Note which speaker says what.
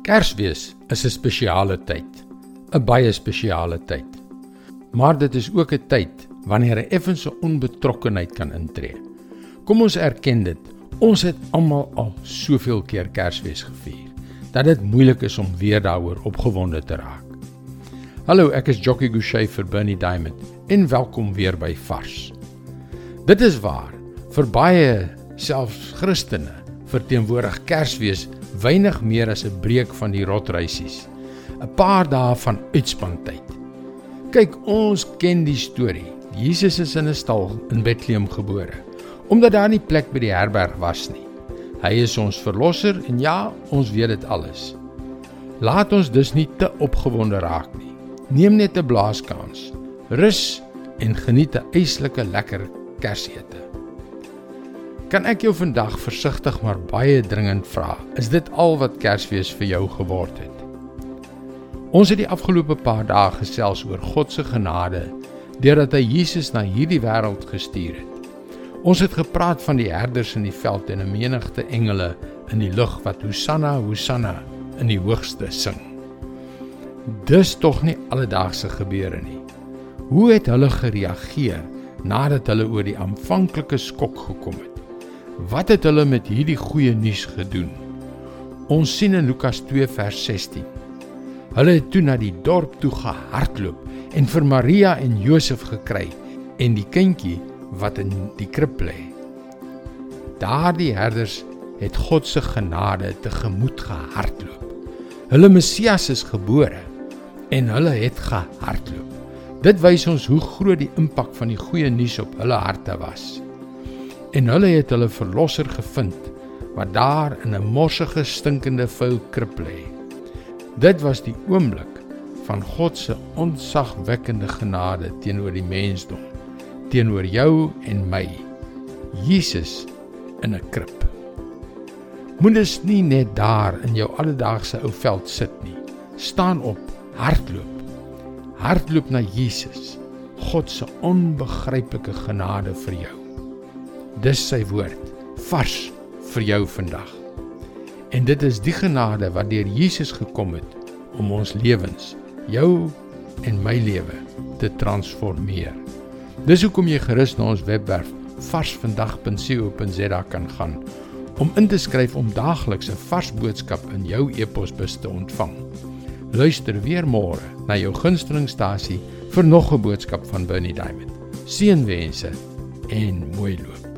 Speaker 1: Kersfees is 'n spesiale tyd, 'n baie spesiale tyd. Maar dit is ook 'n tyd wanneer 'n effense onbetrokkenheid kan intree. Kom ons erken dit. Ons het almal al soveel keer Kersfees gevier dat dit moeilik is om weer daaroor opgewonde te raak. Hallo, ek is Jockey Gouchee vir Bernie Diamond en welkom weer by Vars. Dit is waar vir baie selfs Christene verteenwoordig Kersfees weinig meer as 'n breek van die rotreisies. 'n Paar dae van uitspantyd. Kyk, ons ken die storie. Jesus is in 'n stal in Bethlehem gebore, omdat daar nie plek by die herberg was nie. Hy is ons verlosser en ja, ons weet dit alles. Laat ons dus nie te opgewonde raak nie. Neem net 'n blaaskans. Rus en geniet 'n eislike lekker Kersete. Kan ek jou vandag versigtig maar baie dringend vra, is dit al wat Kersfees vir jou geword het? Ons het die afgelope paar dae gesels oor God se genade deurdat hy Jesus na hierdie wêreld gestuur het. Ons het gepraat van die herders in die veld en 'n menigte engele in die lug wat Hosanna, Hosanna in die hoogste sing. Dis tog nie alledaagse gebeure nie. Hoe het hulle gereageer nadat hulle oor die aanvanklike skok gekom het? Wat het hulle met hierdie goeie nuus gedoen? Ons sien in Lukas 2 vers 16. Hulle het toe na die dorp toe gehardloop en vir Maria en Josef gekry en die kindjie wat in die krib lê. Daardie herders het God se genade tegemoet gehardloop. Hulle Messias is gebore en hulle het gehardloop. Dit wys ons hoe groot die impak van die goeie nuus op hulle harte was en hulle het hulle verlosser gevind wat daar in 'n morsige stinkende vuil krib lê. Dit was die oomblik van God se onsagwekkende genade teenoor die mensdom, teenoor jou en my. Jesus in 'n krib. Moenie nie net daar in jou alledaagse ou veld sit nie. Staan op, hardloop. Hardloop na Jesus. God se onbegryplike genade vir jou. Dis sy woord vars vir jou vandag. En dit is die genade wat deur Jesus gekom het om ons lewens, jou en my lewe te transformeer. Dis hoekom jy gerus na ons webwerf varsvandag.co.za kan gaan om in te skryf om daagliks 'n vars boodskap in jou e-posbus te ontvang. Luister weer môre na jou gunstelingstasie vir nog 'n boodskap van Bernie Diamond. Seënwense en mooi loop.